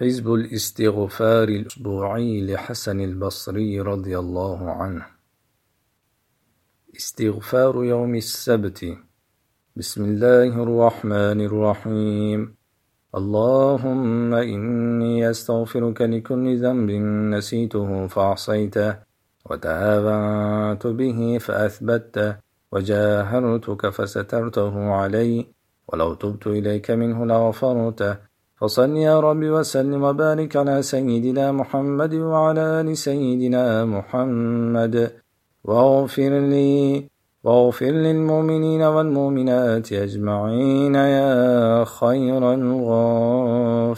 حزب الاستغفار الأسبوعي لحسن البصري رضي الله عنه. استغفار يوم السبت. بسم الله الرحمن الرحيم. اللهم إني أستغفرك لكل ذنب نسيته فعصيته وتهاونت به فأثبته وجاهرتك فسترته علي ولو تبت إليك منه لغفرته فصل يا رب وسلم وبارك على سيدنا محمد وعلى آل سيدنا محمد. واغفر لي واغفر للمؤمنين والمؤمنات أجمعين يا خير الغافرين.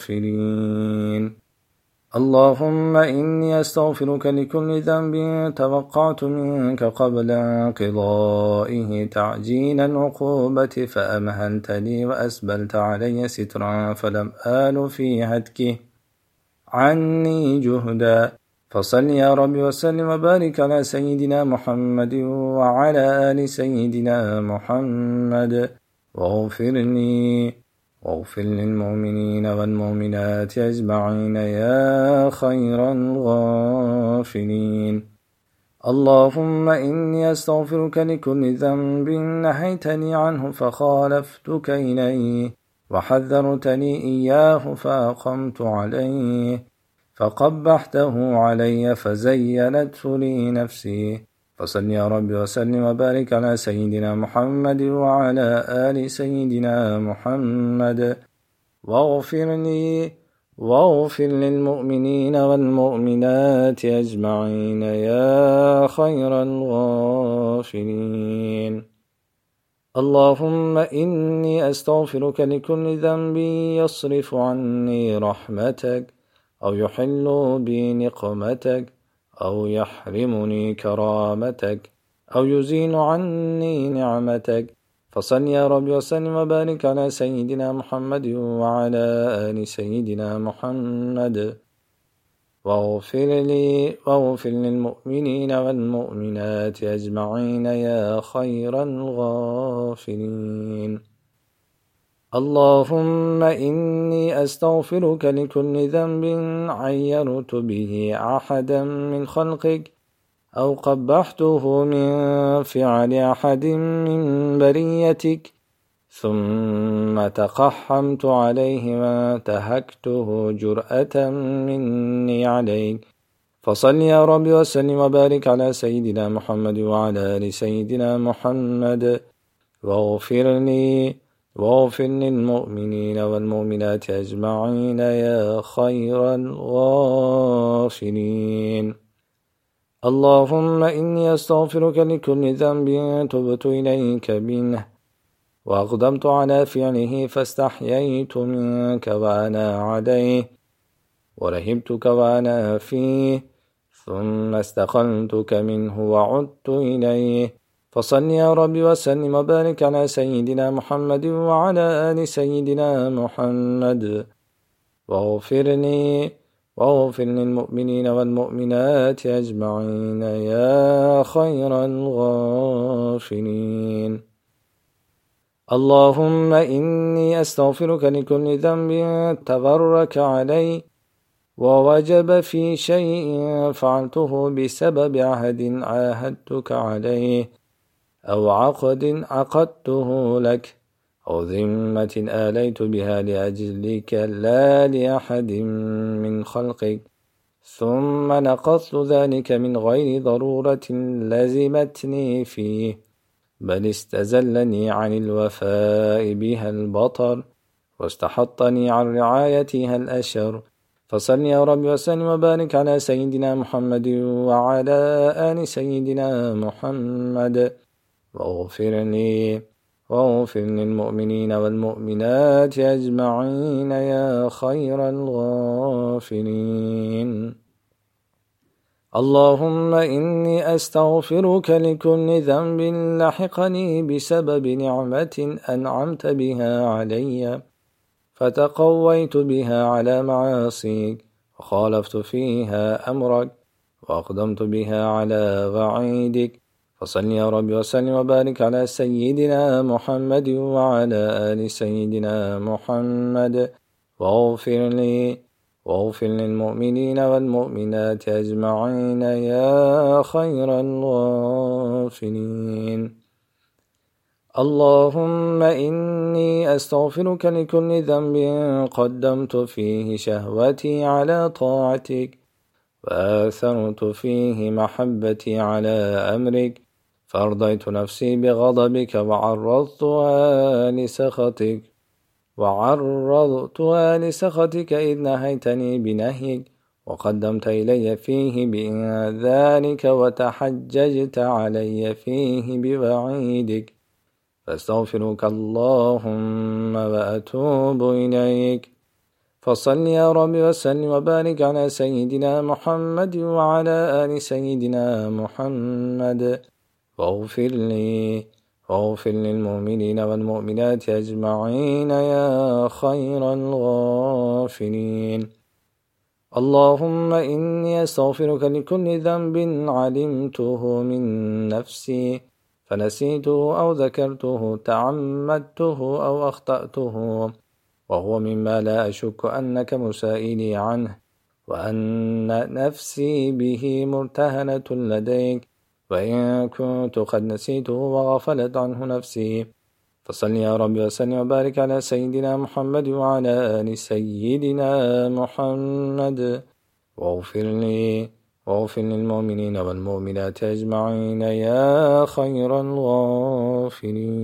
اللهم إني أستغفرك لكل ذنب توقعت منك قبل انقضائه تعجيل العقوبة فأمهلت لي وأسبلت علي سترا فلم آل في هتكه. عني جهدا. فصل يا رب وسلم وبارك على سيدنا محمد وعلى آل سيدنا محمد. واغفر لي واغفر للمؤمنين والمؤمنات أجمعين يا خير الغافلين. اللهم إني أستغفرك لكل ذنب نهيتني عنه فخالفتك إليه وحذرتني إياه فأقمت عليه فقبحته علي فزينته لي نفسي فصل يا رب وسلم وبارك على سيدنا محمد وعلى آل سيدنا محمد. واغفر لي واغفر للمؤمنين والمؤمنات أجمعين يا خير الغافرين. اللهم إني أستغفرك لكل ذنب يصرف عني رحمتك أو يحل بي نقمتك أو يحرمني كرامتك أو يزين عني نعمتك. فصل يا رب وسلم وبارك على سيدنا محمد وعلى آل سيدنا محمد. واغفر لي واغفر للمؤمنين والمؤمنات أجمعين يا خير الغافرين اللهم إني أستغفرك لكل ذنب عيرت به أحدا من خلقك أو قبحته من فعل أحد من بريتك ثم تقحمت عليه وانتهكته جرأة مني عليك فصل يا رب وسلم وبارك على سيدنا محمد وعلى آل سيدنا محمد واغفر لي واغفر للمؤمنين والمؤمنات أجمعين يا خير الغافرين اللهم إني أستغفرك لكل ذنب تبت إليك منه وأقدمت على فعله فاستحييت منك وأنا عليه ورهبتك وأنا فيه ثم استقلتك منه وعدت إليه. فصل يا رب وسلم وبارك على سيدنا محمد وعلى آل سيدنا محمد. واغفر لي واغفر للمؤمنين والمؤمنات أجمعين يا خير الغافرين اللهم إني أستغفرك لكل ذنب تبرك علي ووجب في شيء فعلته بسبب عهد عاهدتك عليه. أو عقد عقدته لك أو ذمة آليت بها لأجلك لا لأحد من خلقك. ثم نقضت ذلك من غير ضرورة لزمتني فيه بل استزلني عن الوفاء بها البطر واستحطني عن رعايتها الأشر. فصل يا رب وسلم وبارك على سيدنا محمد وعلى آل سيدنا محمد. واغفر لي واغفر للمؤمنين والمؤمنات أجمعين يا خير الغافرين اللهم إني أستغفرك لكل ذنب لحقني بسبب نعمة أنعمت بها علي فتقويت بها على معاصيك وخالفت فيها أمرك وأقدمت بها على وعيدك فصل يا رب وسلم وبارك على سيدنا محمد وعلى آل سيدنا محمد. واغفر لي واغفر للمؤمنين والمؤمنات أجمعين يا خير الغافلين. اللهم إني أستغفرك لكل ذنب قدمت فيه شهوتي على طاعتك وآثرت فيه محبتي على أمرك فأرضيت نفسي بغضبك وعرضتها لسخطك. وعرضتها لسخطك إذ نهيتني بنهيك. وقدمت إلي فيه بإنذارك وتحججت علي فيه بوعيدك. فاستغفرك اللهم وأتوب إليك. فصل يا رب وسلم وبارك على سيدنا محمد وعلى آل سيدنا محمد. واغفر لي واغفر للمؤمنين والمؤمنات أجمعين يا خير الغافرين اللهم إني أستغفرك لكل ذنب علمته من نفسي فنسيته أو ذكرته تعمدته أو أخطأته وهو مما لا أشك أنك مسائلي عنه وأن نفسي به مرتهنة لديك وإن كنت قد نسيته وغفلت عنه نفسي. فصل يا رب وسلم وبارك على سيدنا محمد وعلى آل سيدنا محمد. واغفر لي واغفر للمؤمنين والمؤمنات أجمعين يا خير الغافرين.